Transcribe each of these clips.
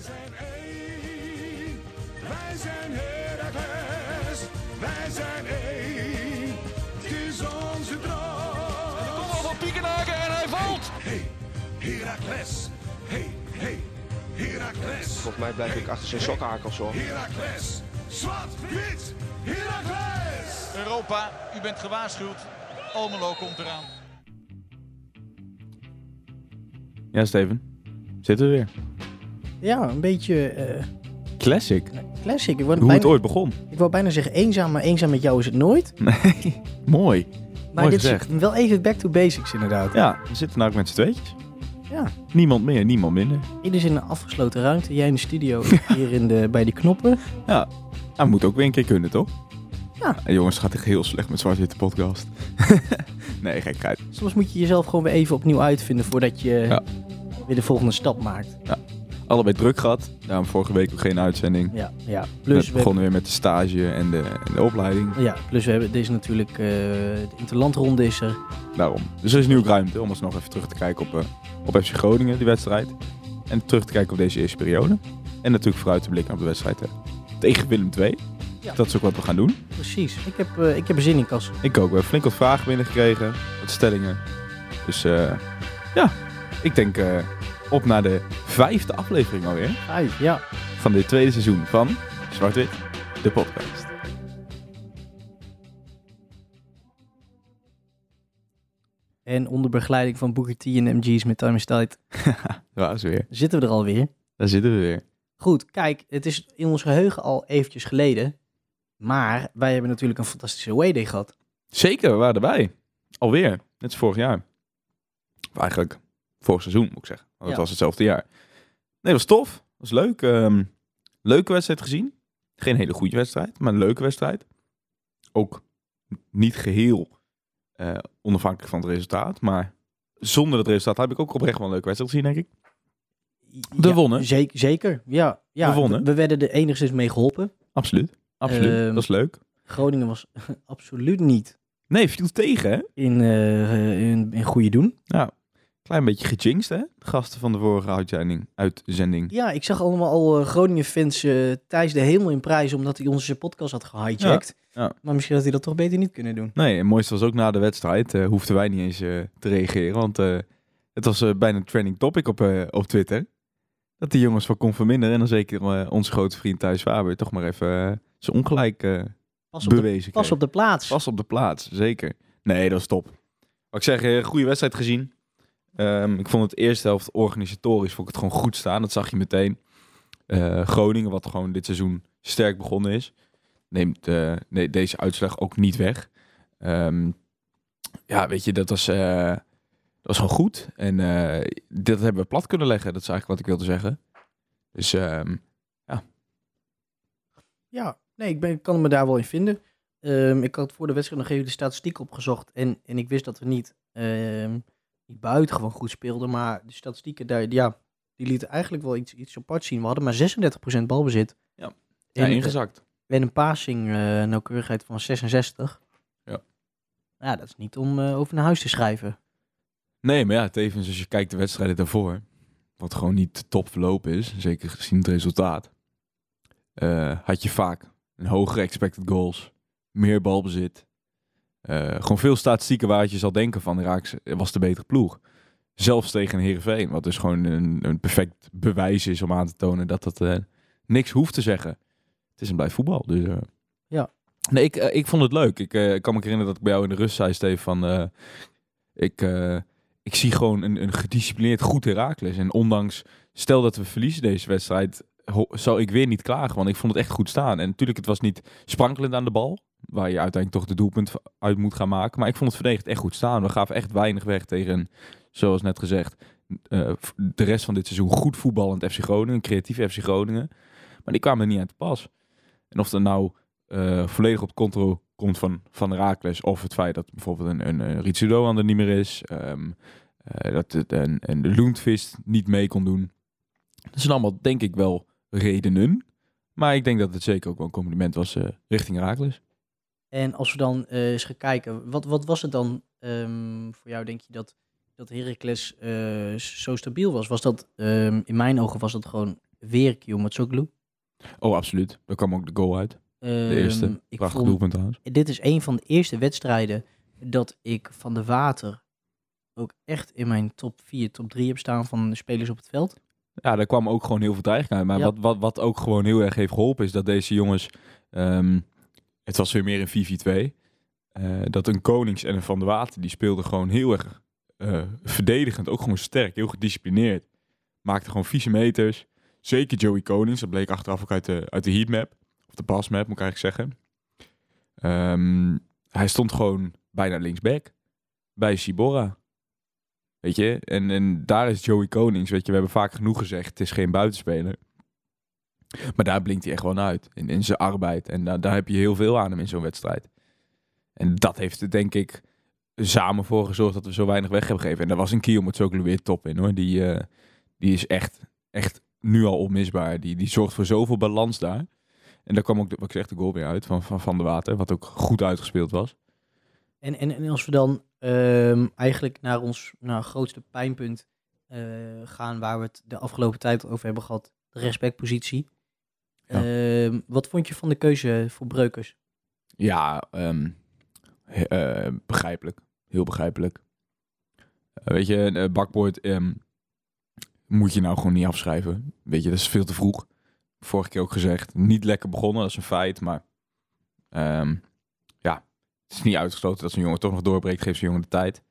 Wij zijn één, wij zijn Heracles, wij zijn één, het is onze droom. Kom al van Piekenhaken en hij valt. Hey, Heracles, hey, hey, Heracles, Volgens mij blijf ik achter zijn sokkenhakels hoor. Heracles, zwart, wit, Heracles. Europa, u bent gewaarschuwd. Almelo komt eraan. Ja, Steven. Zitten we weer. Ja, een beetje eh, Classic. classic. Ik wou, Hoe bijna, het ooit begon. ik wou bijna zeggen eenzaam, maar eenzaam met jou is het nooit. Nee, mooi. Maar Mooi dit gezegd. is wel even back to basics inderdaad. Ja, we zitten nou ook met z'n tweetjes. Ja. Niemand meer, niemand minder. Ieder in een afgesloten ruimte. Jij in de studio, ik hier in de, bij die knoppen. Ja, nou, moet ook weer een keer kunnen, toch? Ja. En jongens, het gaat echt heel slecht met Zwart-Witte podcast. nee, gekheid. Soms moet je jezelf gewoon weer even opnieuw uitvinden voordat je Ja. weer de volgende stap maakt. Allebei druk gehad. Daarom vorige week ook geen uitzending. Ja, ja. We Plus, we begonnen weer met de stage en de, en de opleiding. ja, plus we hebben, deze natuurlijk, eh, de interlandronde is er. Daarom. Dus er is nu ook ruimte om ons nog even terug te kijken op, eh op FC Groningen, die wedstrijd. En terug te kijken op deze eerste periode. En natuurlijk vooruit te blikken op de wedstrijd tegen Willem II. Ja. Dat is ook wat we gaan doen. Precies. Ik heb, eh, ik heb er zin in, Kas. Ik ook. We hebben flink wat vragen binnengekregen. Wat stellingen. Dus ja, ik denk op naar de vijfde aflevering alweer. Vijf, ja. Van dit tweede seizoen van Zwart-Wit, de podcast. En onder begeleiding van Booker T en MG's met Time is Tijd Waar is weer? zitten we er alweer. Daar zitten we weer. Goed, kijk, het is in ons geheugen al eventjes geleden. Maar wij hebben natuurlijk een fantastische away day gehad. Zeker, we waren erbij. Alweer. Net als vorig jaar. Of eigenlijk vorig seizoen, moet ik zeggen. Want het Ja. was hetzelfde jaar. Nee, dat was tof. was leuk. Ehm, leuke wedstrijd gezien. Geen hele goede wedstrijd, maar een leuke wedstrijd. Ook niet geheel eh, onafhankelijk van het resultaat. Maar zonder het resultaat heb ik ook oprecht wel een leuke wedstrijd gezien, denk ik. We Ja, wonnen. Zeker, zeker. Ja, ja We wonnen. We, werden er enigszins mee geholpen. Absoluut. Absoluut. Ehm, dat was leuk. Groningen was absoluut niet Nee, viel tegen, hè? in, eh, in, in goede doen. Ja. Klein beetje gejinxed, hè? De gasten van de vorige uitzending. uitzending. Ja, ik zag allemaal al eh, Groningen-fans eh Thijs de hemel in prijs omdat hij onze podcast had gehijacked. Ja, ja. Maar misschien had hij dat toch beter niet kunnen doen. Nee, het mooiste was ook na de wedstrijd, eh, hoefden wij niet eens te reageren. Want het was bijna een trending topic op, op Twitter. Dat die jongens van Kon Verminderen en dan zeker onze grote vriend Thijs Faber toch maar even zijn ongelijk Pas op, de, bewezen pas kreeg. op de plaats. Pas op de plaats, zeker. Nee, dat is top. Wat ik zeg, goede wedstrijd gezien. Ehm, ik vond het eerste helft organisatorisch vond ik het gewoon goed staan. Dat zag je meteen. Eh, Groningen, wat gewoon dit seizoen sterk begonnen is, neemt eh, deze uitslag ook niet weg. Ehm, ja, weet je, dat was, eh, dat was gewoon goed. En dat hebben we plat kunnen leggen. Dat is eigenlijk wat ik wilde zeggen. Dus ehm, Ja, nee, ik, ben, kan me daar wel in vinden. Ik had voor de wedstrijd nog even de statistiek opgezocht. En, en ik wist dat we niet, niet buitengewoon goed speelden. Maar de statistieken daar, ja, die lieten eigenlijk wel iets, iets apart zien. We hadden maar 36% balbezit. Ja. En, ja, ingezakt. en een passing eh, nauwkeurigheid van 66. Ja. Ja, dat is niet om eh, over naar huis te schrijven. Nee, maar ja, tevens als je kijkt de wedstrijden daarvoor, wat gewoon niet top verlopen is, zeker gezien het resultaat, eh, had je vaak een hogere expected goals, meer balbezit. Eh, gewoon veel statistieken waar je zal denken van Raaks was de betere ploeg. Zelfs tegen een Heerenveen, wat dus gewoon een, een perfect bewijs is om aan te tonen dat dat eh, niks hoeft te zeggen. Het is een blijf voetbal. Dus, eh. Ja. Nee, ik, ik vond het leuk. Ik kan me herinneren dat ik bij jou in de rust zei, Steve, van... ik, ik zie gewoon een, een gedisciplineerd goed Herakles. En ondanks, stel dat we verliezen deze wedstrijd, zou ik weer niet klagen. Want ik vond het echt goed staan. En natuurlijk, het was niet sprankelend aan de bal. Waar je uiteindelijk toch de doelpunt uit moet gaan maken. Maar ik vond het verdedigd echt goed staan. We gaven echt weinig weg tegen, zoals net gezegd, eh, de rest van dit seizoen goed voetballend FC Groningen. Creatief FC Groningen. Maar die kwamen er niet aan te pas. En of dat nou eh, volledig op controle komt van, van Herakles. Of het feit dat bijvoorbeeld een, een, een Ritsudo er niet meer is. ehm, eh, dat het een, een niet mee kon doen. Dat zijn allemaal denk ik wel redenen. Maar ik denk dat het zeker ook wel een compliment was eh, richting Herakles. En als we dan eh, eens gaan kijken, wat, wat was het dan ehm, voor jou, denk je, dat, dat Heracles eh, zo stabiel was? Was dat, ehm, in mijn ogen was dat gewoon weer Kiyomotsoglou. Oh, absoluut. Daar kwam ook de goal uit. De Ehm, eerste. ik Prachtig vond, doelpunt trouwens. dit is een van de eerste wedstrijden dat ik van de Water ook echt in mijn top 4, top 3 heb staan van de spelers op het veld. Ja, daar kwam ook gewoon heel veel dreiging uit. Maar Ja. wat, wat, wat ook gewoon heel erg heeft geholpen is dat deze jongens... het was weer meer een 4-4-2. eh, dat een Konings en een Van der Water, die speelden gewoon heel erg eh, verdedigend. Ook gewoon sterk, heel gedisciplineerd. Maakte gewoon vieze meters. Zeker Joey Konings, dat bleek achteraf ook uit de, uit de heatmap. Of de pasmap, moet ik eigenlijk zeggen. Ehm, hij stond gewoon bijna linksback. Bij Sibora. Weet je, en, en daar is Joey Konings, weet je, we hebben vaak genoeg gezegd, het is geen buitenspeler. Maar daar blinkt hij echt gewoon uit, in, in zijn arbeid. En daar, daar heb je heel veel aan hem in zo'n wedstrijd. En dat heeft er denk ik samen voor gezorgd dat we zo weinig weg hebben gegeven. En daar was een Kiel met ook weer top in hoor. Die, eh, die is echt, echt nu al onmisbaar. Die, die zorgt voor zoveel balans daar. En daar kwam ook, de, wat ik zeg, de goal weer uit van Van, van de Water, wat ook goed uitgespeeld was. En, en, en als we dan ehm, eigenlijk naar ons naar grootste pijnpunt eh, gaan, waar we het de afgelopen tijd over hebben gehad, de respectpositie. Ja. Ehm, wat vond je van de keuze voor Breukers? Ja, ehm, he- eh, begrijpelijk. Heel begrijpelijk. Eh, weet je, uh, Bakboord ehm, moet je nou gewoon niet afschrijven. Weet je, dat is veel te vroeg. Vorige keer ook gezegd, niet lekker begonnen, dat is een feit. Maar ja, het is niet uitgesloten dat zo'n jongen toch nog doorbreekt. Geef zo'n jongen de tijd.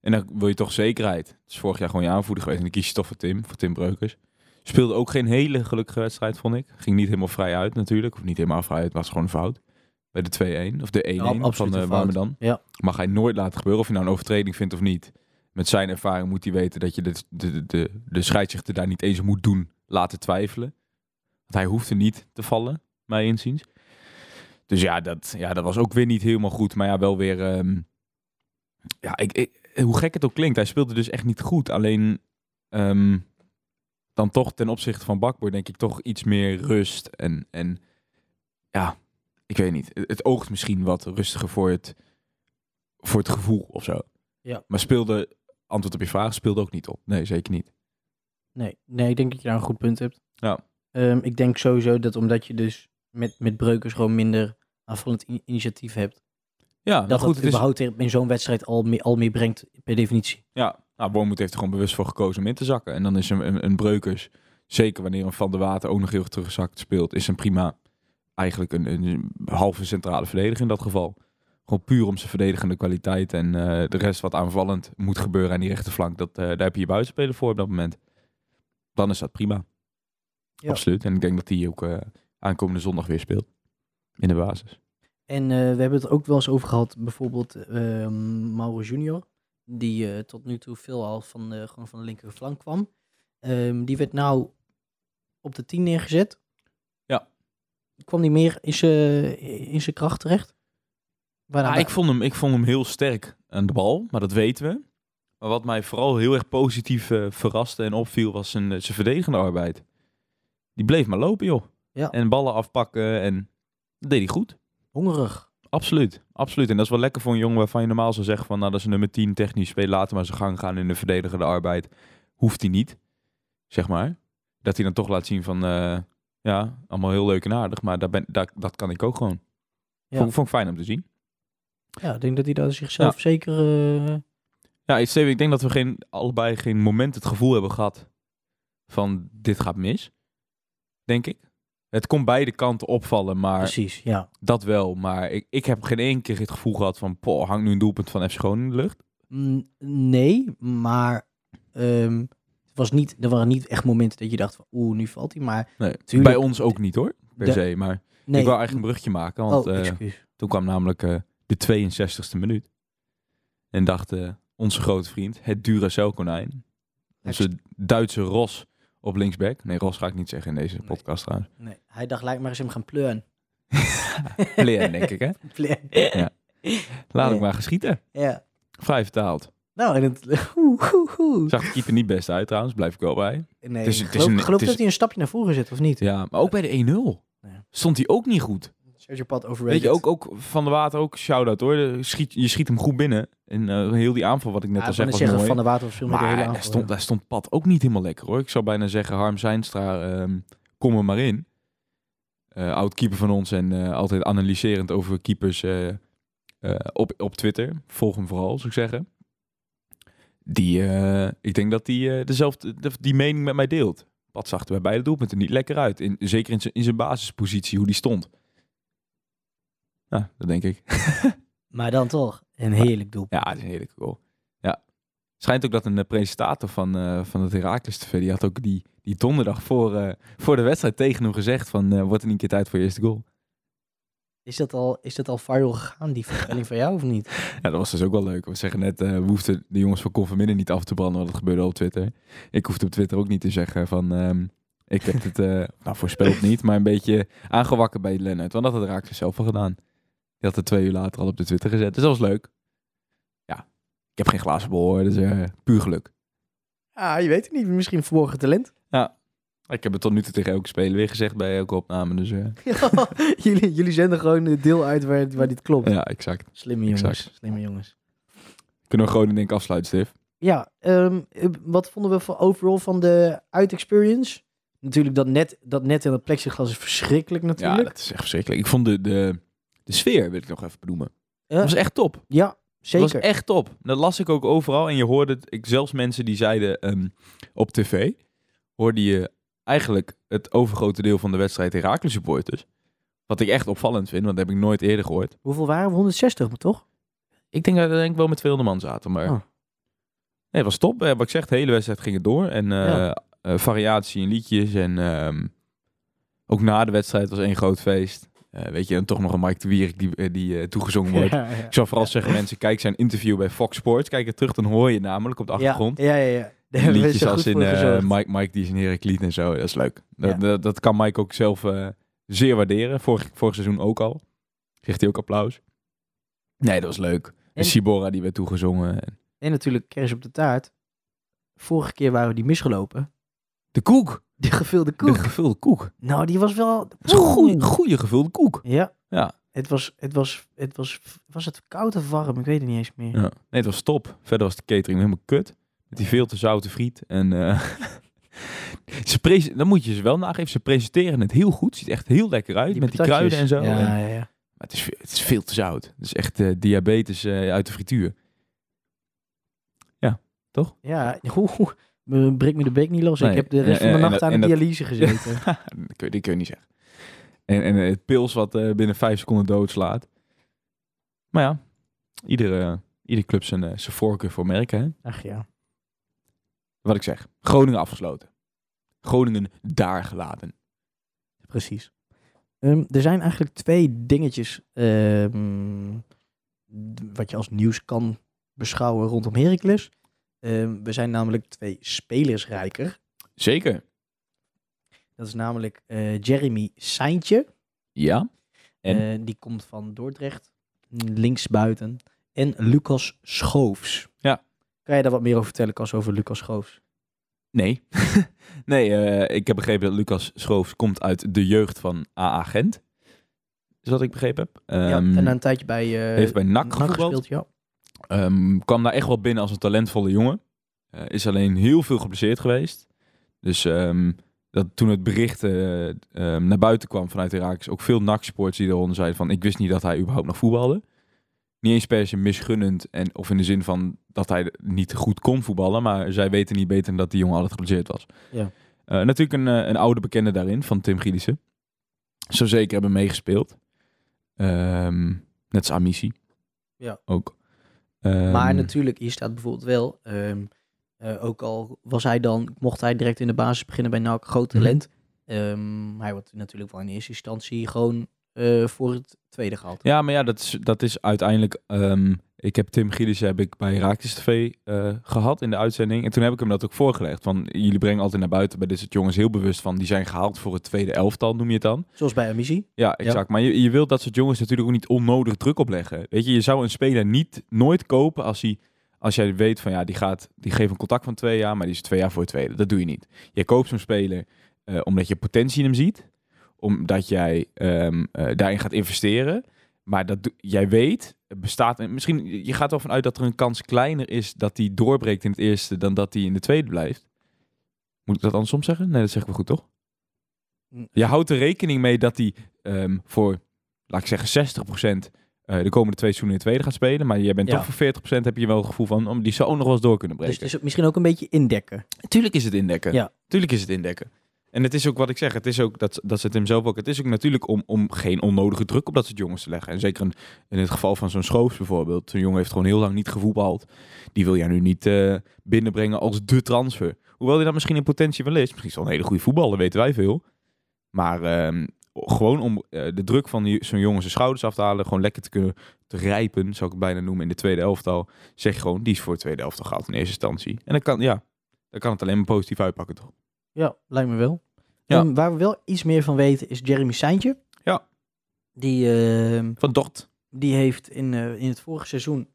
En dan wil je toch zekerheid. Het is vorig jaar gewoon je aanvoerder geweest. En dan kies je toch voor Tim, voor Tim Breukers. Speelde ook geen hele gelukkige wedstrijd, vond ik. Ging niet helemaal vrij uit natuurlijk. Of niet helemaal vrij uit, was gewoon een fout. Bij de 2-1 of de 1-1 Ja, absoluut van een de. Warmerdam. Ja. Mag hij nooit laten gebeuren. Of je nou een overtreding vindt of niet. Met zijn ervaring moet hij weten dat je de, de, de, de, scheidsrechter daar niet eens moet doen laten twijfelen. Want hij hoeft er niet te vallen, mij inziens. Dus ja dat, ja, dat was ook weer niet helemaal goed. Maar ja, wel weer... ehm, ja, ik, ik, hoe gek het ook klinkt. Hij speelde dus echt niet goed. Alleen... ehm, dan toch ten opzichte van Bakboord denk ik toch iets meer rust. En, en ja, ik weet niet. Het, het oogt misschien wat rustiger voor het, voor het gevoel of zo. Ja. Maar speelde, antwoord op je vraag, speelde ook niet op. Nee, zeker niet. Nee, nee, ik denk dat je daar een goed punt hebt. Ja. Ehm, ik denk sowieso dat omdat je dus met, met Breukers gewoon minder aanvallend i- initiatief hebt, Ja, dat nou goed, dat het überhaupt in in zo'n wedstrijd al meer, al meer brengt per definitie. ja, nou, Wormoed heeft er gewoon bewust voor gekozen om in te zakken. En dan is een, een, een Breukers, zeker wanneer een Van der Water ook nog heel teruggezakt speelt, is een prima, eigenlijk een, een halve centrale verdediger in dat geval. Gewoon puur om zijn verdedigende kwaliteit en eh, de rest wat aanvallend moet gebeuren aan die rechterflank, dat, eh, daar heb je je buitenspeler voor op dat moment. Dan is dat prima. Ja. Absoluut. En ik denk dat hij ook eh, aankomende zondag weer speelt. In de basis. En we hebben het ook wel eens over gehad, bijvoorbeeld ehm, Mauro Junior, die eh, tot nu toe veel al van de, gewoon van de linkerflank kwam. Ehm, die werd nou op de 10 neergezet. Ja. Kwam die meer in zijn in zijn kracht terecht? Waar Ah, ik, vond hem, ik vond hem heel sterk aan de bal, maar dat weten we. Maar wat mij vooral heel erg positief eh, verraste en opviel, was zijn, eh, zijn verdedigende arbeid. Die bleef maar lopen, joh. Ja. En ballen afpakken en dat deed hij goed. hongerig. Absoluut, absoluut. En dat is wel lekker voor een jongen waarvan je normaal zou zeggen van, nou dat is een nummer 10 technisch spelen, laten maar zijn gang gaan in de verdedigende arbeid. Hoeft hij niet, zeg maar. Dat hij dan toch laat zien van, eh, ja, allemaal heel leuk en aardig, maar daar ben, daar, dat kan ik ook gewoon. Ja. Vond, vond ik fijn om te zien. Ja, ik denk dat hij daar zichzelf zeker... eh, Ja, Steven, ik denk dat we geen, allebei geen moment het gevoel hebben gehad van dit gaat mis. Denk ik. Het kon beide kanten opvallen, maar precies, ja. dat wel. Maar ik, ik heb geen één keer het gevoel gehad van, poh, hangt nu een doelpunt van FC Groningen in de lucht? Mm, nee, maar ehm, het was niet, er waren niet echt momenten dat je dacht van oeh, nu valt hij. Maar Nee, Tuurlijk. bij ons ook niet hoor, per De- se. Maar nee. ik wou eigenlijk een brugje maken, want oh, eh, toen kwam namelijk eh, de 62e minuut. En dacht eh, onze grote vriend, het Duracell-konijn, onze Duitse Ros op linksback. Nee, Ros ga ik niet zeggen in deze Nee. podcast trouwens. Nee, hij dacht, lijkt maar eens hem gaan pleuren. Pleren, denk ik hè. Pleuren. Ja. Laat Nee. ik maar geschieten. Ja. Vrij vertaald. Nou, en het... Oeh, oeh, oeh. Zag de keeper niet best uit trouwens, blijf ik wel bij. Nee, Het is- het is geloof, een- geloof het is- dat hij een stapje naar voren zit, of niet? Ja, maar ook bij de 1-0 Ja. stond hij ook niet goed. Sergio Pat overrated. Weet je, ook, ook Van de Water, ook shout-out hoor. Schiet, je schiet hem goed binnen. En eh, heel die aanval wat ik net ja, al was net zeggen, mooi. Van de Water was veel meer de hele aanval. hij stond, hij stond pad ook niet helemaal lekker hoor. Ik zou bijna zeggen, Harm Zijnstra, ehm, kom er maar in. Eh oud keeper van ons en eh, altijd analyserend over keepers op, op Twitter. Volg hem vooral, zou ik zeggen. Die, ik denk dat die dezelfde de- die mening met mij deelt. Pad zag er bij beide doelpunten niet lekker uit. In, zeker in zijn basispositie, hoe die stond. Ja, dat denk ik. Maar dan toch, een heerlijk doel. Ja, het is een heerlijke goal. Ja. Schijnt ook dat een eh, presentator van, eh, van het Heracles TV, die had ook die, die donderdag voor, eh, voor de wedstrijd tegen hem gezegd van, wordt er niet een keer tijd voor je eerste goal? Is dat al, is dat al viral gegaan, die voorspelling van jou of niet? Ja, dat was dus ook wel leuk. We zeggen net, eh, we hoefden de jongens van Converminnen niet af te branden, want dat gebeurde op Twitter. Ik hoefde op Twitter ook niet te zeggen van, ehm, ik heb het, eh, nou voorspeld niet, maar een beetje aangewakken bij Lennart. Want dat had Heracles zelf al gedaan. Had het twee uur later al op de Twitter gezet, dus dat was leuk. Ja, ik heb geen glazen bol dus eh, puur geluk. Ah, je weet het niet. Misschien verborgen talent. Ik heb het tot nu toe tegen elke speler weer gezegd bij elke opname. Dus eh, jullie, jullie zenden gewoon het deel uit waar, waar dit klopt. ja, exact. Slimme jongens. Exact. Slimme jongens. Kunnen we Groningen denk ik afsluiten, Steve? Ja, ehm, eh, wat vonden we van overal van de uit-experience? Natuurlijk, dat net, dat net en dat plexiglas is verschrikkelijk Ja, natuurlijk. dat is echt verschrikkelijk. Ik vond de, de, de sfeer, wil ik nog even benoemen. Ja, Dat was echt top. ja, Dat zeker. was echt top. Dat las ik ook overal. En je hoorde het, ik, zelfs mensen die zeiden ehm, op tv, hoorde je eigenlijk het overgrote deel van de wedstrijd Heracles supporters. Wat ik echt opvallend vind, want dat heb ik nooit eerder gehoord. Hoeveel waren we? 160, maar toch? Ik denk dat we denk ik wel met 200 man zaten, maar... Oh. Nee, het was top. Eh, wat ik zeg, de hele wedstrijd ging het door. En eh, Ja. eh, variatie in liedjes. En ehm, ook na de wedstrijd was één groot feest. Eh, weet je, en toch nog een Mike de Wierik die, eh, die eh, toegezongen wordt. Ja, ja. Ik zou vooral zeggen, mensen, kijk zijn interview bij Fox Sports. Kijk er terug, dan hoor je namelijk op de achtergrond. Ja, ja, ja. We liedjes als in. Mike, Mike die is in Heracliet en zo. Dat is leuk. Dat, Ja. dat, dat kan Mike ook zelf zeer waarderen. Vorig, vorig seizoen ook al. Kreeg hij ook applaus. Nee, dat was leuk. En Sibora die werd toegezongen. En natuurlijk kers op de taart. Vorige keer waren we die misgelopen. De koek. Die gevulde De koek. gevulde koek. Nou, die was wel... Dat is een goeie, goeie gevulde koek. Ja. Ja. Het was, het was, het was, was het koud of warm? Ik weet het niet eens meer. ja. Nee, het was top. Verder was de catering helemaal kut. Met die veel te zoute friet. En eh, ze prese- dan moet je ze wel nageven. Ze presenteren het heel goed. Ziet echt heel lekker uit. met die kruiden en zo. Ja, En- ja, ja. Maar het is, het is veel te zout. Het is echt eh, diabetes eh, uit de frituur. Ja, oeh, me- breek me de beek niet los. Nee, Ik heb de rest en- van de nacht aan de dat- dialyse gezeten. dat, kun je, dat kun je niet zeggen. En, en eh, het pils wat eh, binnen vijf seconden doodslaat. Maar ja, iedere, iedere club zijn, eh, zijn voorkeur voor merken. Hè? Ach ja. Wat ik zeg. Groningen afgesloten. Groningen daar gelaten. Precies. Ehm, er zijn eigenlijk twee dingetjes ehm, wat je als nieuws kan beschouwen rondom Heracles. Ehm, we zijn namelijk twee spelers rijker. Zeker. Dat is namelijk eh, Jeremy Seintje. Ja. En? Eh, die komt van Dordrecht, linksbuiten. En Lucas Schoofs. Ja. Kan je daar wat meer over vertellen, Cas, over Lucas Schoofs? Nee. nee, eh, ik heb begrepen dat Lucas Schoofs komt uit de jeugd van AA Gent. Is wat ik begrepen heb. ja, Ehm, en een tijdje bij, eh heeft bij NAC gespeeld, ja. Ehm, kwam daar echt wel binnen als een talentvolle jongen. Eh, is alleen heel veel geblesseerd geweest. Dus ehm, dat toen het bericht eh, ehm, naar buiten kwam vanuit Herakles, ook veel NAC-sports die eronder zeiden van ik wist niet dat hij überhaupt nog voetbalde. Niet eens per se misgunnend en, of in de zin van dat hij niet goed kon voetballen, maar zij weten niet beter dan dat die jongen altijd geblesseerd was. Ja. Eh, natuurlijk een, een oude bekende daarin, van Tim Gielissen. Zo zeker hebben meegespeeld. Net als Amici. Ja. Ook. Maar Ehm, natuurlijk, hier staat bijvoorbeeld wel, ehm, eh, ook al was hij dan, mocht hij direct in de basis beginnen bij NAC, groot Mhm. talent. Ehm, hij wordt natuurlijk wel in eerste instantie gewoon eh, voor het tweede gehaald. Ja, maar ja, dat is, dat is uiteindelijk... ik heb Tim Gielissen heb ik bij Raakjes TV eh, gehad in de uitzending. En toen heb ik hem dat ook voorgelegd. Van, jullie brengen altijd naar buiten bij dit soort jongens heel bewust van... die zijn gehaald voor het tweede elftal, noem je het dan. Zoals bij Amici. Ja, exact. Maar je, je wilt dat soort jongens natuurlijk ook niet onnodig druk opleggen. Weet je, je zou een speler niet nooit kopen als hij... Als jij weet van ja, die, gaat, die geeft een contact van twee jaar, maar die is twee jaar voor het tweede. Dat doe je niet. Je koopt zo'n speler eh, omdat je potentie in hem ziet. omdat jij ehm, eh, daarin gaat investeren. Maar dat, jij weet, bestaat, en misschien, je gaat ervan uit dat er een kans kleiner is dat hij doorbreekt in het eerste dan dat hij in de tweede blijft. Moet ik dat andersom zeggen? Nee, dat zeggen we goed, toch? Je houdt er rekening mee dat hij ehm, voor, laat ik zeggen, 60% eh, de komende twee seizoenen in de tweede gaat spelen. Maar jij bent Ja. toch voor 40% heb je wel het gevoel van, om die zou nog wel eens door kunnen Dus breken. het is misschien ook een beetje indekken. Tuurlijk is het indekken. Ja. Tuurlijk is het indekken. En het is ook wat ik zeg, het is ook, dat, dat zit hem zelf ook, het is ook natuurlijk om, om geen onnodige druk op dat soort jongens te leggen. En zeker in, het geval van zo'n Schoofs bijvoorbeeld. Zo'n jongen heeft gewoon heel lang niet gevoetbald. Die wil jij nu niet eh, binnenbrengen als de transfer. Hoewel hij dat misschien in potentie wel is. Misschien is wel een hele goede voetballer, weten wij veel. Maar ehm, gewoon om eh, de druk van zo'n jongen zijn schouders af te halen. Gewoon lekker te kunnen te rijpen, zou ik het bijna noemen, in de tweede elftal. Zeg gewoon, die is voor het tweede elftal gehaald in eerste instantie. En dan kan, ja, dan kan het alleen maar positief uitpakken, toch? Ja, lijkt me wel. Ja. Waar we wel iets meer van weten is Jeremy Seintje. Ja. Die, ehm, Van Dort. die heeft in, eh, in het vorige seizoen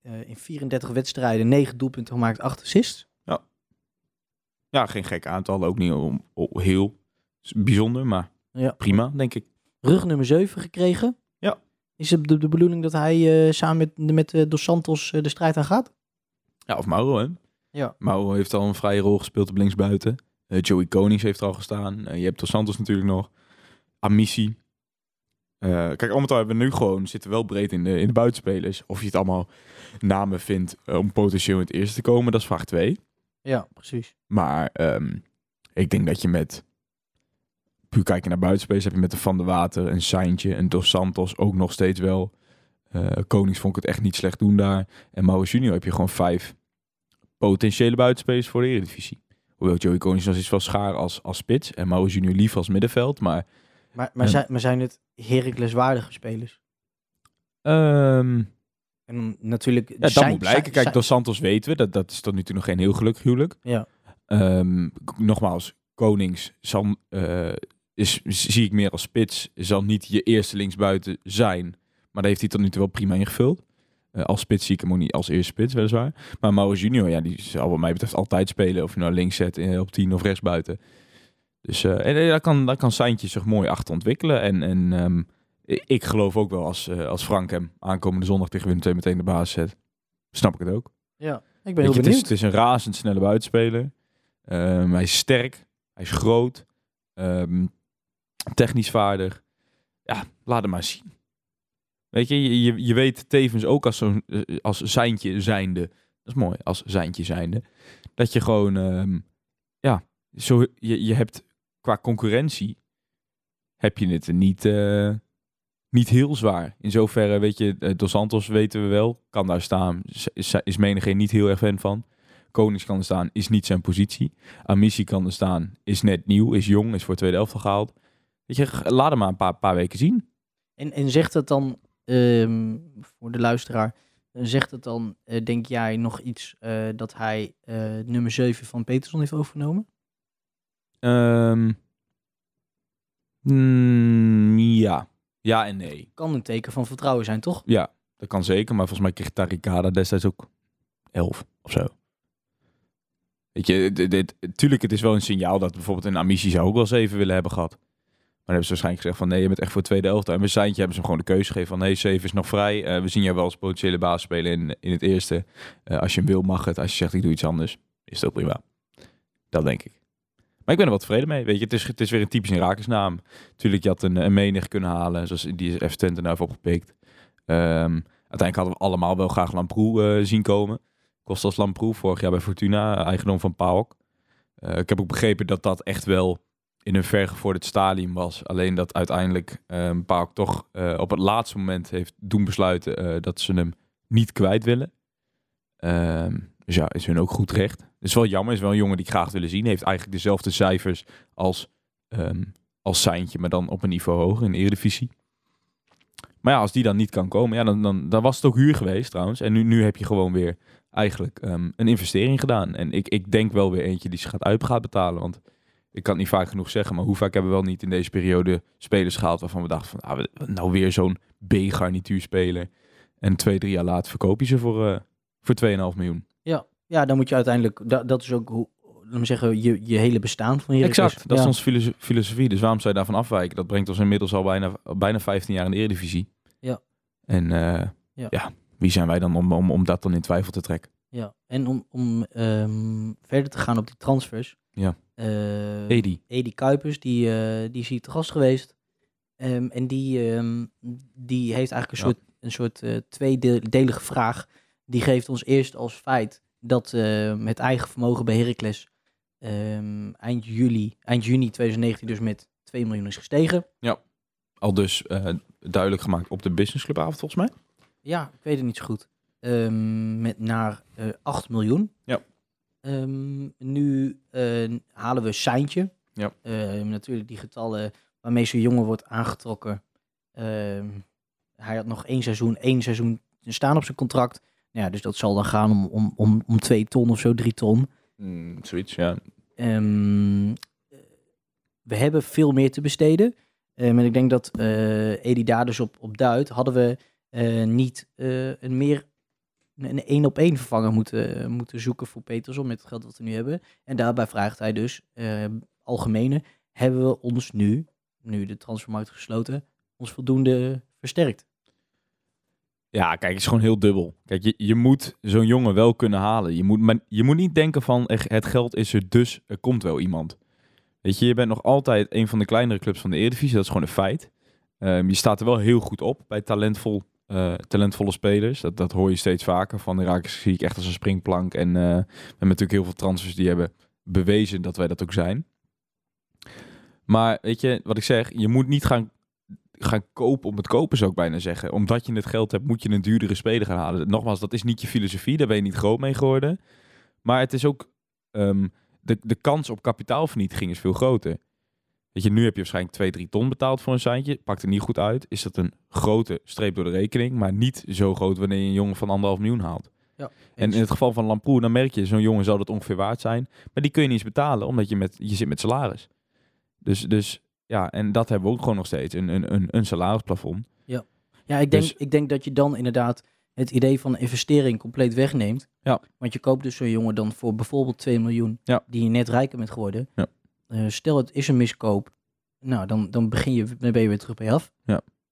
eh, in 34 wedstrijden 9 doelpunten gemaakt, 8 assists. Ja, geen gek aantal. Ook niet om, om- heel bijzonder, maar Ja. prima, denk ik. Rug nummer 7 gekregen. Ja. Is het de, de bedoeling dat hij eh, samen met, met Dos Santos de strijd aan gaat? Ja, of Mauro, hè? Ja. Mauro heeft al een vrije rol gespeeld op linksbuiten. Eh Joey Konings heeft er al gestaan. Eh, je hebt Dos Santos natuurlijk nog. Amici. Eh, kijk, al met al hebben we nu gewoon, zitten wel breed in de, in de buitenspelers. Of je het allemaal namen vindt om potentieel in het eerste te komen, dat is vraag 2. Ja, precies. Maar ehm, ik denk dat je met... Puur kijken naar buitenspelers heb je met de Van der Water, een Seintje, een Dos Santos ook nog steeds wel. Konings vond ik het echt niet slecht doen daar. En Mauro Junior heb je gewoon vijf potentiële buitenspelers voor de Eredivisie. Hoewel Joey Konings nog iets wel schaar als, als spits en Mauro Junior lief als middenveld. Maar Maar, maar, zijn, maar zijn het Heracles waardige spelers? ehm, En dan natuurlijk... ja, dat zijn- moet blijken. zijn- Kijk, zijn- Dos Santos weten we. Dat, dat is tot nu toe nog geen heel gelukkig huwelijk. Ja. Ehm, nogmaals, Konings zal, eh, is, zie ik meer als spits. Zal niet je eerste linksbuiten zijn. Maar daar heeft hij tot nu toe wel prima ingevuld. Eh, als spits zie ik hem ook niet als eerste spits, weliswaar. Maar Mauro Junior, ja, die zal wat mij betreft altijd spelen. Of je nou links zet, eh, op 10 of rechts buiten. Dus eh, en, daar kan, daar kan Seintje zich mooi achter ontwikkelen. En, en ehm, ik geloof ook wel als, als Frank hem aankomende zondag tegen Willem II meteen de basis zet. Snap ik het ook. Ja, ik ben heel je, het, is, benieuwd. het is een razendsnelle buitenspeler. Ehm, hij is sterk. Hij is groot. ehm, technisch vaardig. Ja, laat hem maar zien. Weet je, je, je, weet tevens ook als zo'n eh, als zijntje zijnde. Dat is mooi, als zijntje zijnde. Dat je gewoon, ehm, ja, zo, je, je hebt qua concurrentie, heb je het niet, eh, niet heel zwaar. In zoverre, weet je, eh, Dos Santos weten we wel, kan daar staan. Is, menigeen niet heel erg fan van. Konings kan er staan, is niet zijn positie. Amici kan er staan, is net nieuw, is jong, is voor tweede elftal gehaald. Weet je, laat hem maar een paar, paar weken zien. En, en zegt het dan, ehm, voor de luisteraar, zegt het dan, eh, denk jij, nog iets eh, dat hij eh, nummer 7 van Peterson heeft overgenomen? Ehm, mm, ja. Ja en nee. Kan een teken van vertrouwen zijn, toch? Ja, dat kan zeker. Maar volgens mij kreeg Tarikada destijds ook 11 of zo. Weet je, dit, dit, tuurlijk, het is wel een signaal dat bijvoorbeeld een Amici zou ook wel 7 willen hebben gehad. Maar dan hebben ze waarschijnlijk gezegd van nee, je bent echt voor het tweede elftal. En bij Seintje hebben ze hem gewoon de keuze gegeven van nee, 7 is nog vrij. Eh, we zien jou wel als potentiële baas spelen in, in het eerste. Eh, als je hem wil, mag het. Als je zegt ik doe iets anders, is ook prima. Dat denk ik. Maar ik ben er wel tevreden mee. Weet je, het is, het is weer een typische rakersnaam. Tuurlijk, je had een, een menig kunnen halen, zoals die is F Twente nou heeft opgepikt. Ehm, uiteindelijk hadden we allemaal wel graag Lamproe eh, zien komen. Kostas Lamproe, vorig jaar bij Fortuna, eigendom van PAOK. Ik heb ook begrepen dat dat echt wel in een vergevorderd stadium was. Alleen dat uiteindelijk um, toch eh, op het laatste moment heeft doen besluiten eh, dat ze hem niet kwijt willen. Ehm, dus ja, is hun ook goed recht. Het is wel jammer, is wel een jongen die graag willen zien. Heeft eigenlijk dezelfde cijfers als, ehm als Seintje, maar dan op een niveau hoger in de Eredivisie. Maar ja, als die dan niet kan komen, ja, dan, dan, was het ook huur geweest trouwens. En nu, nu heb je gewoon weer eigenlijk een investering gedaan. En ik, ik denk wel weer eentje die zich gaat uit gaat betalen. Want ik kan het niet vaak genoeg zeggen, maar hoe vaak hebben we wel niet in deze periode spelers gehaald waarvan we dachten van, ah, nou weer zo'n B-garnituur spelen. En twee, drie jaar later verkoop je ze voor, eh voor 2,5 miljoen. Ja, ja dan moet je uiteindelijk, da- dat is ook hoe, laten we zeggen, je, je hele bestaan van Heracles. Exact, dat is onze filoso- filosofie. Dus waarom zou je daarvan afwijken? Dat brengt ons inmiddels al bijna, bijna 15 jaar in de Eredivisie. Ja. En eh, Ja. ja. wie zijn wij dan om, om, om dat dan in twijfel te trekken? Ja, en om, om ehm, verder te gaan op die transfers. Ja. eh, Edi. Edi Kuipers, die, eh, die is hier te gast geweest. Ehm, en die, ehm, die heeft eigenlijk een Ja. soort, een soort eh, tweedelige vraag. Die geeft ons eerst als feit dat ehm, het eigen vermogen bij Heracles ehm, eind, juli, eind juni 2019 dus met 2 miljoen is gestegen. Al dus eh, duidelijk gemaakt op de businessclubavond volgens mij. Ja, ik weet het niet zo goed. Ehm, met naar eh 8 miljoen. Ja. Ehm, nu eh, halen we Seintje. Ja. Ehm, natuurlijk die getallen waarmee zo'n jongen wordt aangetrokken. Ehm, hij had nog één seizoen, één seizoen staan op zijn contract. Nou ja, dus dat zal dan gaan om, om, om, om twee ton of zo, drie ton. Mm, zoiets, ja. We hebben veel meer te besteden. Ehm, en ik denk dat eh Edi daar dus op, op duidt. Hadden we eh, niet een meer een één op één vervanger moeten, moeten zoeken voor Peterson met het geld dat we nu hebben. En daarbij vraagt hij dus, eh, algemene, hebben we ons nu, nu de transfermarkt gesloten, ons voldoende versterkt? Ja, kijk, het is gewoon heel dubbel. Kijk, je, je moet zo'n jongen wel kunnen halen. Je moet, maar je moet niet denken van het geld is er, dus er komt wel iemand. Weet je, je bent nog altijd een van de kleinere clubs van de Eredivisie. Dat is gewoon een feit. Ehm, je staat er wel heel goed op bij talentvol, eh, talentvolle spelers. Dat, dat hoor je steeds vaker. Van Herakles zie ik echt als een springplank. En eh, we hebben natuurlijk heel veel transfers die hebben bewezen dat wij dat ook zijn. Maar weet je, wat ik zeg, je moet niet gaan gaan kopen om het kopen, zou ik bijna zeggen. Omdat je het geld hebt, moet je een duurdere speler gaan halen. Nogmaals, dat is niet je filosofie, daar ben je niet groot mee geworden. Maar het is ook, ehm, de, de kans op kapitaalvernietiging is veel groter. Weet je, nu heb je waarschijnlijk 2, 3 ton betaald voor een seintje. Pakt er niet goed uit. Is dat een grote streep door de rekening, maar niet zo groot wanneer je een jongen van anderhalf miljoen haalt. En in het geval van Lamproe, dan merk je, zo'n jongen zal dat ongeveer waard zijn. Maar die kun je niet eens betalen, omdat je, met, je zit met salaris. Dus, dus ja, en dat hebben we ook gewoon nog steeds, een, een, een, een salarisplafond. Ja, ik denk, Dus- ik denk dat je dan inderdaad het idee van investering compleet wegneemt. Ja. Want je koopt dus zo'n jongen dan voor bijvoorbeeld 2 miljoen, Ja. die je net rijker bent geworden. Ja. Eh, stel het is een miskoop, nou dan, dan, begin je, dan ben je weer terug bij af.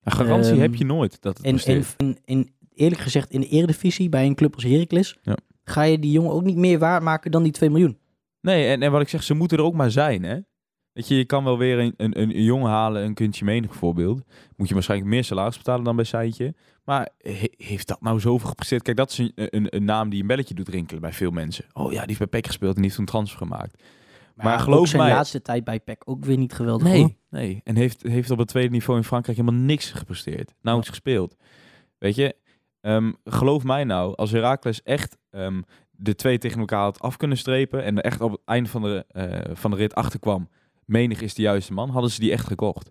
Een garantie Ehm, heb je nooit dat het En, en, en, en eerlijk gezegd, in de eredivisie, bij een club als Heracles, Ja. ga je die jongen ook niet meer waard maken dan die 2 miljoen. Nee, en, en wat ik zeg, ze moeten er ook maar zijn, hè. Weet je, je kan wel weer een, een, een jongen halen, een kuntje menig bijvoorbeeld. Moet je waarschijnlijk meer salaris betalen dan bij Seintje. Maar he- heeft dat nou zoveel gepresteerd? Kijk, dat is een, een, een naam die een belletje doet rinkelen bij veel mensen. Oh ja, die heeft bij PEC gespeeld en die heeft toen transfer gemaakt. Maar geloof zijn mij- laatste tijd bij PEC ook weer niet geweldig. hoor. Nee, nee. En heeft, heeft op het tweede niveau in Frankrijk helemaal niks gepresteerd. Nauwelijks gespeeld. Weet je, ehm, geloof mij nou, als Heracles echt ehm, de twee tegen elkaar had af kunnen strepen en er echt op het eind van de, eh, van de rit achterkwam, menig is de juiste man, hadden ze die echt gekocht.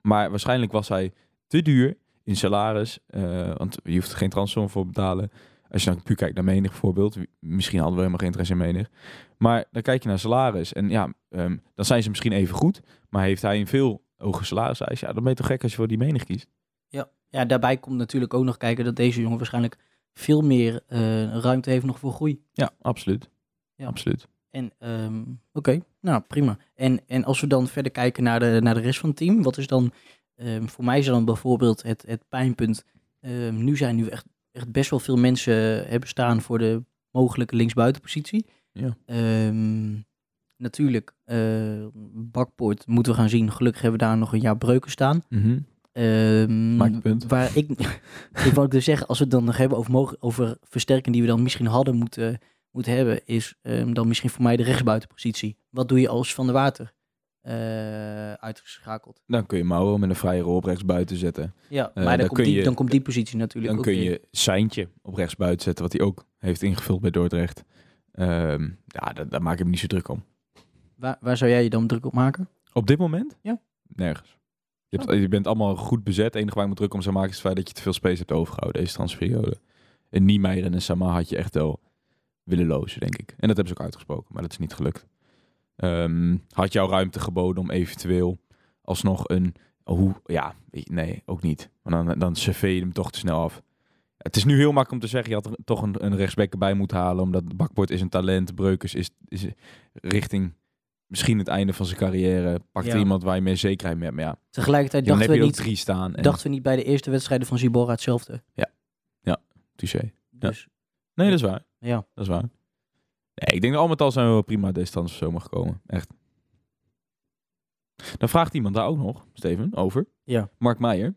Maar waarschijnlijk was hij te duur in salaris, eh, want je hoeft er geen transfer voor te betalen. Als je dan puur kijkt naar menig bijvoorbeeld, misschien hadden we helemaal geen interesse in menig. Maar dan kijk je naar salaris en ja, ehm, dan zijn ze misschien even goed, maar heeft hij een veel hoger salariseis, ja, dan ben je toch gek als je voor die menig kiest. Ja, daarbij komt natuurlijk ook nog kijken dat deze jongen waarschijnlijk veel meer eh, ruimte heeft nog voor groei. Ja, absoluut. Ja. Absoluut. En ehm, oké, nou prima. En, en als we dan verder kijken naar de, naar de rest van het team, wat is dan, ehm, voor mij is dan bijvoorbeeld het, het pijnpunt. Nu zijn nu echt, echt best wel veel mensen hebben staan voor de mogelijke linksbuitenpositie. Ja. Ehm, natuurlijk, eh Bakpoort moeten we gaan zien. Gelukkig hebben we daar nog een jaar breuken staan. Je punt. Waar ik, ik wou dus zeggen, als we het dan nog hebben over, mogen, over versterking die we dan misschien hadden moeten, moeten hebben, is ehm, dan misschien voor mij de rechtsbuitenpositie. Wat doe je als Van der Water eh, uitgeschakeld? Dan kun je Mauro met een vrije rol op rechts buiten zetten. Ja, Eh, maar dan dan, komt kun die, je- dan komt die positie natuurlijk Dan ook kun weer. je Seintje op rechts buiten zetten, wat hij ook heeft ingevuld bij Dordrecht. Ehm, ja, daar, daar maak ik me niet zo druk om. Waar, waar zou jij je dan druk op maken? Op dit moment? Ja. Nergens. Je, hebt, je bent allemaal goed bezet. Het enige waar ik me druk om zou maken is het feit dat je te veel space hebt overgehouden deze transferperiode. En Niemeyer en Sama had je echt wel willen lozen, denk ik. En dat hebben ze ook uitgesproken, maar dat is niet gelukt. Ehm, had jou ruimte geboden om eventueel alsnog een... Hoe, ja, nee, ook niet. Want dan, dan serveer je hem toch te snel af. het is nu heel makkelijk om te zeggen, je had er toch een, een rechtsback erbij moeten halen, omdat Bakbord is een talent, Breukers is, is richting misschien het einde van zijn carrière. Pakt Ja. iemand waar je meer zekerheid mee hebt. Maar ja, Tegelijkertijd dachten we, niet, drie staan. En dachten we niet bij de eerste wedstrijden van Zibora hetzelfde. touché. Dus Nee, dat is waar. ja. Dat is waar. Nee, ik denk dat al met al zijn we wel prima deze stand zo mag komen. Echt. Dan vraagt iemand daar ook nog, Steven, over. Ja. Mark Meijer.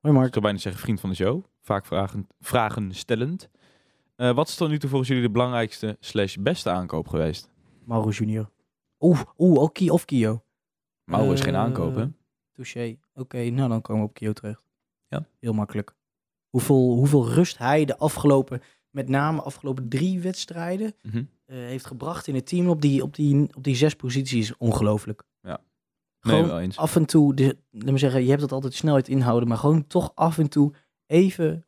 Hoi Ik Mark. zou bijna zeggen vriend van de show. Vaak vragen, vragen stellend. Eh, wat is tot nu toe volgens jullie de belangrijkste slash beste aankoop geweest? Mauro Junior. Oeh, oeh, ook Kio of Kio. Mauro is geen Eh, aankoop, hè? Touché. Oké, nou dan komen we op Kio terecht. Ja. Heel makkelijk. Hoeveel, hoeveel rust hij de afgelopen, met name afgelopen drie wedstrijden, Mhm. eh, heeft gebracht in het team op die, op die, op die zes posities ongelooflijk. Nee, Gewoon wel eens. af en toe, de, laat me zeggen, je hebt dat altijd snelheid inhouden, maar gewoon toch af en toe even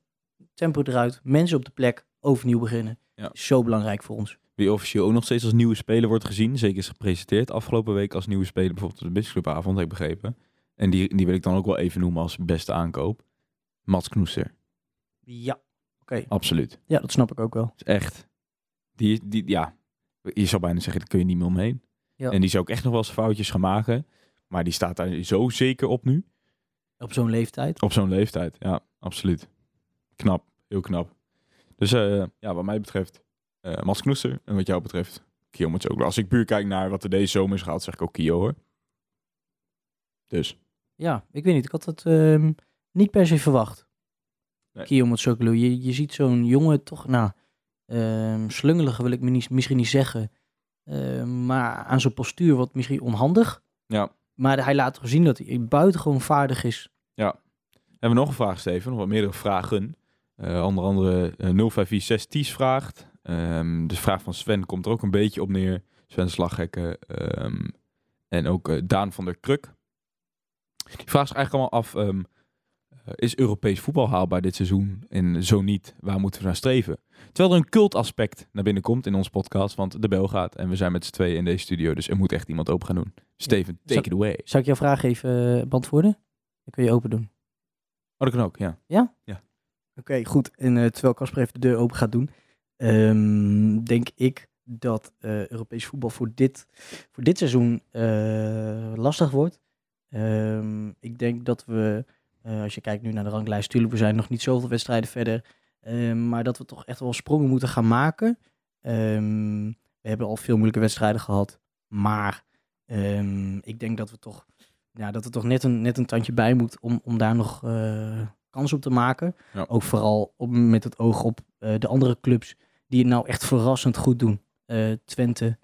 tempo eruit, mensen op de plek, overnieuw beginnen. Ja. Is zo belangrijk voor ons. Wie officieel ook nog steeds als nieuwe speler wordt gezien. Zeker is gepresenteerd afgelopen week als nieuwe speler. Bijvoorbeeld op de Bisclubavond, heb ik begrepen. En die, die wil ik dan ook wel even noemen als beste aankoop. Mats Knoester. Ja, oké. Absoluut. Ja, dat snap ik ook wel. is echt. Die, die, ja, je zou bijna zeggen, daar kun je niet meer omheen. Ja. En die zou ook echt nog wel eens foutjes gaan maken. Maar die staat daar zo zeker op nu. Op zo'n leeftijd. Op zo'n leeftijd, ja, absoluut. Knap, heel knap. Dus eh, ja, wat mij betreft, eh Mats Knoester. En wat jou betreft, Kio Matsoglu. Als ik puur kijk naar wat er deze zomer is gehaald, zeg ik ook Kio hoor. Dus, Ja, ik weet niet. Ik had het ehm, niet per se verwacht. Nee. Kio Matsoglu. Je, je ziet zo'n jongen toch, nou, ehm slungelige wil ik me niet, misschien niet zeggen. Ehm, maar aan zijn postuur wat misschien onhandig. ja. Maar hij laat toch zien dat hij buitengewoon vaardig is. Hebben we nog een vraag, Steven? Nog wat meerdere vragen. Eh, onder andere eh 0546 Ties vraagt. Ehm, de vraag van Sven komt er ook een beetje op neer. Sven Slaghekken. en ook eh, Daan van der Kruk. Die vraagt zich eigenlijk allemaal af... is Europees voetbal haalbaar dit seizoen? En zo niet, waar moeten we naar streven? Terwijl er een cultaspect naar binnen komt in onze podcast. Want de bel gaat en we zijn met z'n tweeën in deze studio. Dus er moet echt iemand open gaan doen. Steven, take Zal- it away. Zal ik jouw vraag even eh, beantwoorden? Dan kun je open doen. Oh, dat kan ook, ja. Oké, goed. En eh, terwijl Casper even de deur open gaat doen, ehm, denk ik dat eh, Europees voetbal voor dit, voor dit seizoen eh, lastig wordt. Ehm, ik denk dat we, eh, als je kijkt nu naar de ranglijst, tuurlijk, we zijn nog niet zoveel wedstrijden verder, ehm, maar dat we toch echt wel sprongen moeten gaan maken. Ehm, we hebben al veel moeilijke wedstrijden gehad, maar ehm, ik denk dat we toch, ja, dat er toch net een, net een tandje bij moet om, om daar nog eh, kans op te maken. Ja. Ook vooral op, met het oog op eh, de andere clubs die het nou echt verrassend goed doen. Twente,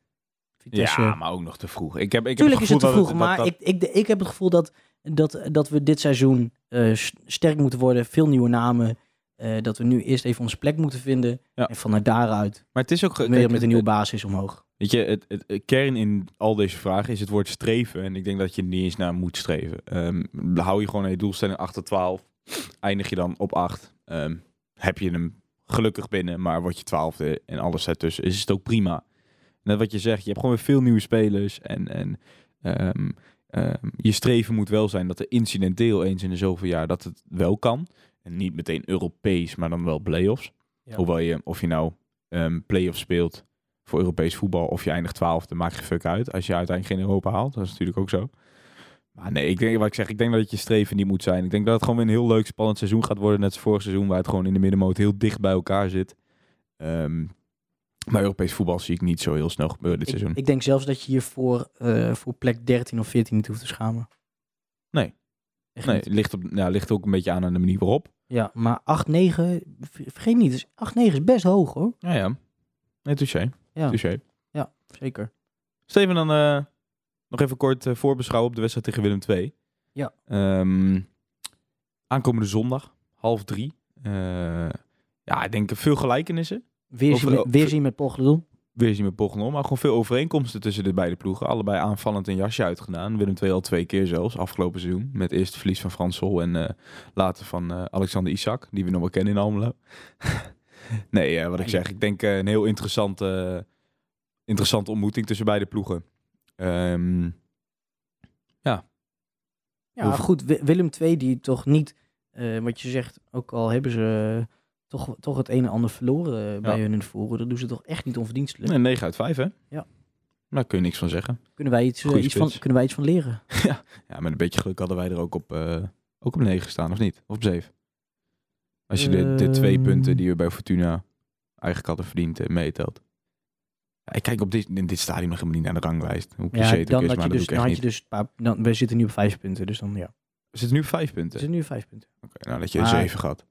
Vitesse. Ja, maar ook nog te vroeg. Ik heb, ik Tuurlijk heb is het te vroeg, dat maar dat- Ik, ik, ik heb het gevoel dat, dat, dat we dit seizoen eh, sterk moeten worden. Veel nieuwe namen. eh, dat we nu eerst even onze plek moeten vinden. Ja. En vanuit daaruit Maar het is ook... weer kijk, met een nieuwe basis omhoog. Weet je, het, het, het kern in al deze vragen is het woord streven. En ik denk dat je niet eens naar moet streven. Ehm, hou je gewoon aan je doelstelling 8 tot 12. Eindig je dan op 8. Ehm, heb je hem gelukkig binnen, maar word je twaalfde en alles ertussen, is het ook prima. Net wat je zegt, je hebt gewoon weer veel nieuwe spelers. En, en ehm, ehm, je streven moet wel zijn dat er incidenteel eens in de zoveel jaar dat het wel kan. En niet meteen Europees, maar dan wel play-offs. Ja. Hoewel je, of je nou ehm play-offs speelt voor Europees voetbal of je eindigt twaalfde, maakt geen fuck uit. Als je uiteindelijk geen Europa haalt, dat is natuurlijk ook zo. Maar nee, ik denk wat ik zeg, ik denk dat het je streven niet moet zijn. Ik denk dat het gewoon weer een heel leuk, spannend seizoen gaat worden. Net als vorig seizoen, waar het gewoon in de middenmoot heel dicht bij elkaar zit. Ehm, maar Europees voetbal zie ik niet zo heel snel gebeuren dit Ik, seizoen. ik denk zelfs dat je hier voor, eh, voor plek 13 of 14 niet hoeft te schamen. Nee. Echt nee, niet. ligt, op, ja, ligt ook een beetje aan aan de manier waarop. Ja, maar 8, 9, ver- vergeet niet, dus 8, 9 is best hoog hoor. Ja, ja. Nee, touché. Ja, touché. zeker. Steven, dan eh, nog even kort eh, voorbeschouwen op de wedstrijd tegen Willem II. Ja. Ehm, aankomende zondag, half drie. Ja, ik denk veel gelijkenissen. Weer, Of- zien, met, of- weer zien met. Weer zien met Poggenol, maar gewoon veel overeenkomsten tussen de beide ploegen. Allebei aanvallend een jasje uitgedaan. Willem II al twee keer zelfs, afgelopen seizoen. Met eerst het verlies van Frans en eh, later van eh, Alexander Isak, die we nog wel kennen in Almelo. nee, eh, wat ik zeg, ik denk een heel interessante, interessante ontmoeting tussen beide ploegen. Ehm, Ja, Hoeveel- goed. Wi- Willem II die toch niet, wat je zegt, ook al hebben ze toch, toch het een en ander verloren eh, bij Ja. hun in de voren. Dat doen ze toch echt niet onverdienstelijk. Nee, 9 uit 5, hè? Ja. Daar kun je niks van zeggen. Kunnen, wij iets, eh, iets van, kunnen wij iets van leren? Ja, met een beetje geluk hadden wij er ook op, eh ook op 9 gestaan, of niet? Of op 7? Als je de, de twee Ehm. punten die we bij Fortuna eigenlijk hadden verdiend meetelt. Ja, ik kijk op dit, in dit stadium nog helemaal niet naar de ranglijst. Hoe cliché Ja, het ook dan is, maar je dat dus, doe dan ik echt niet. dus paar, dan, we zitten nu op vijf punten, dus dan ja. We zitten nu op 5 We punten. zitten nu op vijf punten. Oké, nou dat je Maar- 7 gehad.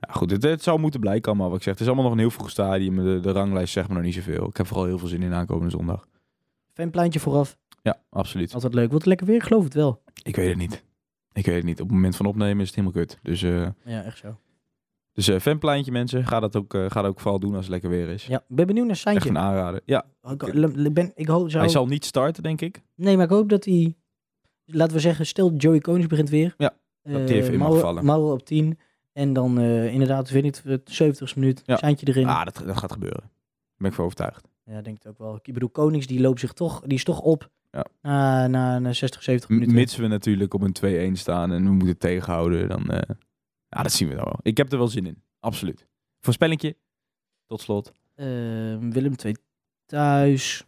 Ja. Goed, het, het zou moeten blijken allemaal wat ik zeg. Het is allemaal nog een heel vroeg stadium. De, de ranglijst zegt me nog niet zoveel. Ik heb vooral heel veel zin in aankomende zondag. Fanpleintje vooraf, Ja, absoluut. altijd leuk. Wordt het lekker weer? Geloof het wel. Ik weet het niet. Ik weet het niet. Op het moment van opnemen is het helemaal kut. Dus, eh Ja, echt zo. dus eh fanpleintje mensen. Ga dat, ook, ga dat ook vooral doen als het lekker weer is. Ja, ben benieuwd naar Echt Saintje. een aanrader. Ja, Ik, ik ben, ik hoop, zou, hij zal niet starten, denk ik. Nee, maar ik hoop dat hij... Laten we zeggen, stel Joey Konings begint weer. Ja, dat die even in mag vallen. Mauer op 10. En dan eh, inderdaad, weet niet, het 70ste minuut. Ja. Erin. Ah, dat, dat gaat gebeuren. Daar ben ik voor overtuigd. Ja, denk het ook wel. Ik bedoel, Konings die loopt zich toch, die is toch op Ja. na, na, na 60, 70 M- minuten. Mits we natuurlijk op een 2-1 staan en we moeten tegenhouden, dan... eh, ja, dat zien we dan wel. Ik heb er wel zin in. Absoluut. Voorspellingje. Tot slot. Ehm, Willem 2 thuis.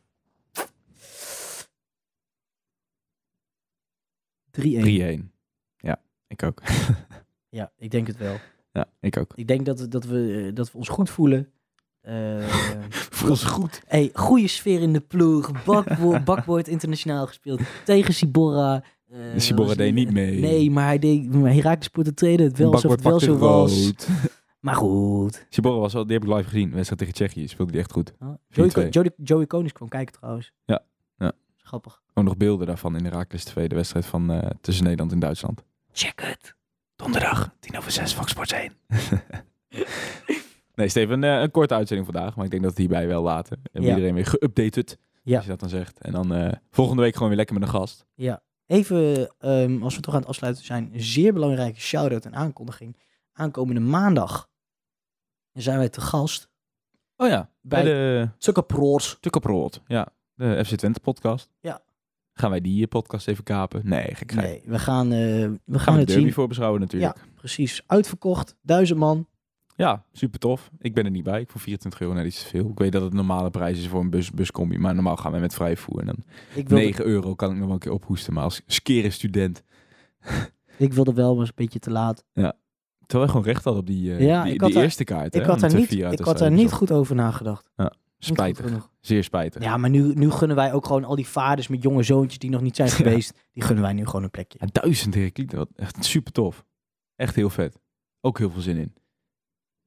3-1. 3-1. Ja, ik ook. Ja, ik denk het wel. ja, ik ook. Ik denk dat, dat, we, eh, dat we ons goed voelen. Eh Voel ons goed. hey, goede sfeer in de ploeg. Bakbo bakboord internationaal gespeeld. Tegen Sibora. Eh, was- deed niet mee. Nee, maar hij deed... Maar Herakles Sport trainen het wel alsof het wel zo was. Maar goed. Sibora was wel, die heb ik live gezien. Wedstrijd tegen Tsjechië speelde die echt goed. Oh, Joey, 4-2. Joey, Joey Konings kwam kijken trouwens. Ja, ja. Grappig. Ook nog beelden daarvan in de Raakles TV, de wedstrijd van tussen Nederland en Duitsland. Check het. Donderdag, 10 over 6, Fox Sports 1. nee, Steven, een, eh, een korte uitzending vandaag, maar ik denk dat we het hierbij wel laten. En Ja. iedereen weer geüpdated, Ja. als je dat dan zegt. En dan eh, volgende week gewoon weer lekker met een gast. Ja. Even, ehm, als we toch aan het afsluiten zijn, een zeer belangrijke shout-out en aankondiging. Aankomende maandag zijn wij te gast Oh ja, bij, Bij- de Tukkerproors. Tukkerproot. Ja, de FC Twente podcast. Ja. Gaan wij die podcast even kapen? Nee, gek. Nee, we gaan, eh, we gaan, Gaan we de het derby zien. voorbeschouwen natuurlijk. Ja, precies. Uitverkocht, duizend man. Ja, super tof. Ik ben er niet bij. Ik voor 24 euro net iets te veel. Ik weet dat het normale prijs is voor een bus, buscombi, maar normaal gaan we met vrij voer. En dan Ik wilde, 9 euro kan ik nog wel een keer ophoesten, maar als skere student. ik wilde wel, maar een beetje te laat. Terwijl we gewoon recht hadden op die, eh, Ja, die, ik die had daar- eerste kaart. Ik hè, had daar de niet, ik had daar niet goed over nagedacht. Goed Spijtig. Zeer spijtig. Ja, maar nu, nu gunnen wij ook gewoon al die vaders met jonge zoontjes die nog niet zijn Ja. geweest. Die gunnen wij nu gewoon een plekje. Ja, duizend Heraklieten, wat echt super tof. Echt heel vet. Ook heel veel zin in.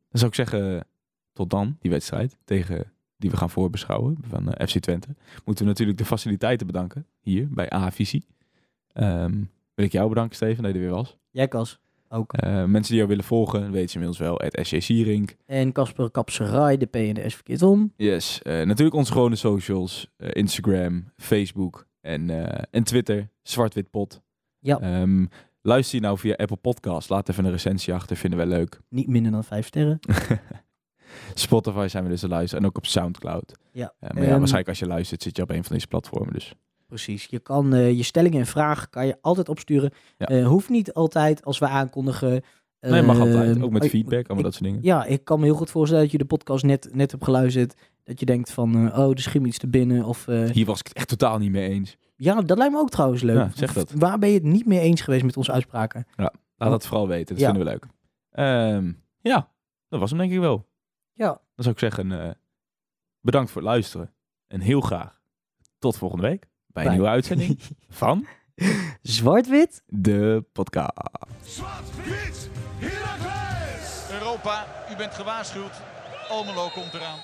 Dan zou ik zeggen, tot dan, die wedstrijd tegen die we gaan voorbeschouwen van eh, FC Twente. Moeten we natuurlijk de faciliteiten bedanken hier bij AH Visie. Wil ik jou bedanken, Steven, dat je er weer was. Jij Kas, ook. Eh, mensen die jou willen volgen, weten ze inmiddels wel, het SJ Sierink. En Casper Kapserij, de P en de S verkeerd om. Yes, eh, natuurlijk onze gewone socials, eh, Instagram, Facebook en, en Twitter, Zwart-Wit-Pot. Ja. Ehm, luister je nou via Apple Podcast, laat even een recensie achter, vinden wij leuk. Niet minder dan vijf sterren. Spotify zijn we dus te luisteren en ook op Soundcloud. Ja. Maar ja, Ehm, waarschijnlijk als je luistert zit je op een van deze platformen. Dus Precies. Je kan eh, je stellingen en vragen kan je altijd opsturen. Ja. Eh, hoeft niet altijd als we aankondigen. nee, mag altijd. Ehm, Ook met oh, feedback, allemaal ik- dat soort dingen. Ja, ik kan me heel goed voorstellen dat je de podcast net, net hebt geluisterd. Dat je denkt van, eh, oh, er schiet iets te binnen. Of, eh, Hier was ik het echt totaal niet mee eens. ja, dat lijkt me ook trouwens leuk. Ja, zeg dat. Waar ben je het niet mee eens geweest met onze uitspraken? Laat dat vooral weten, dat Ja. vinden we leuk. Ehm, ja, dat was hem denk ik wel. Ja. Dan zou ik zeggen, eh, bedankt voor het luisteren. En heel graag tot volgende week bij een Bij- nieuwe uitzending van Zwart-wit? de podcast. Zwart-wit! Europa, u bent gewaarschuwd. Almelo komt eraan.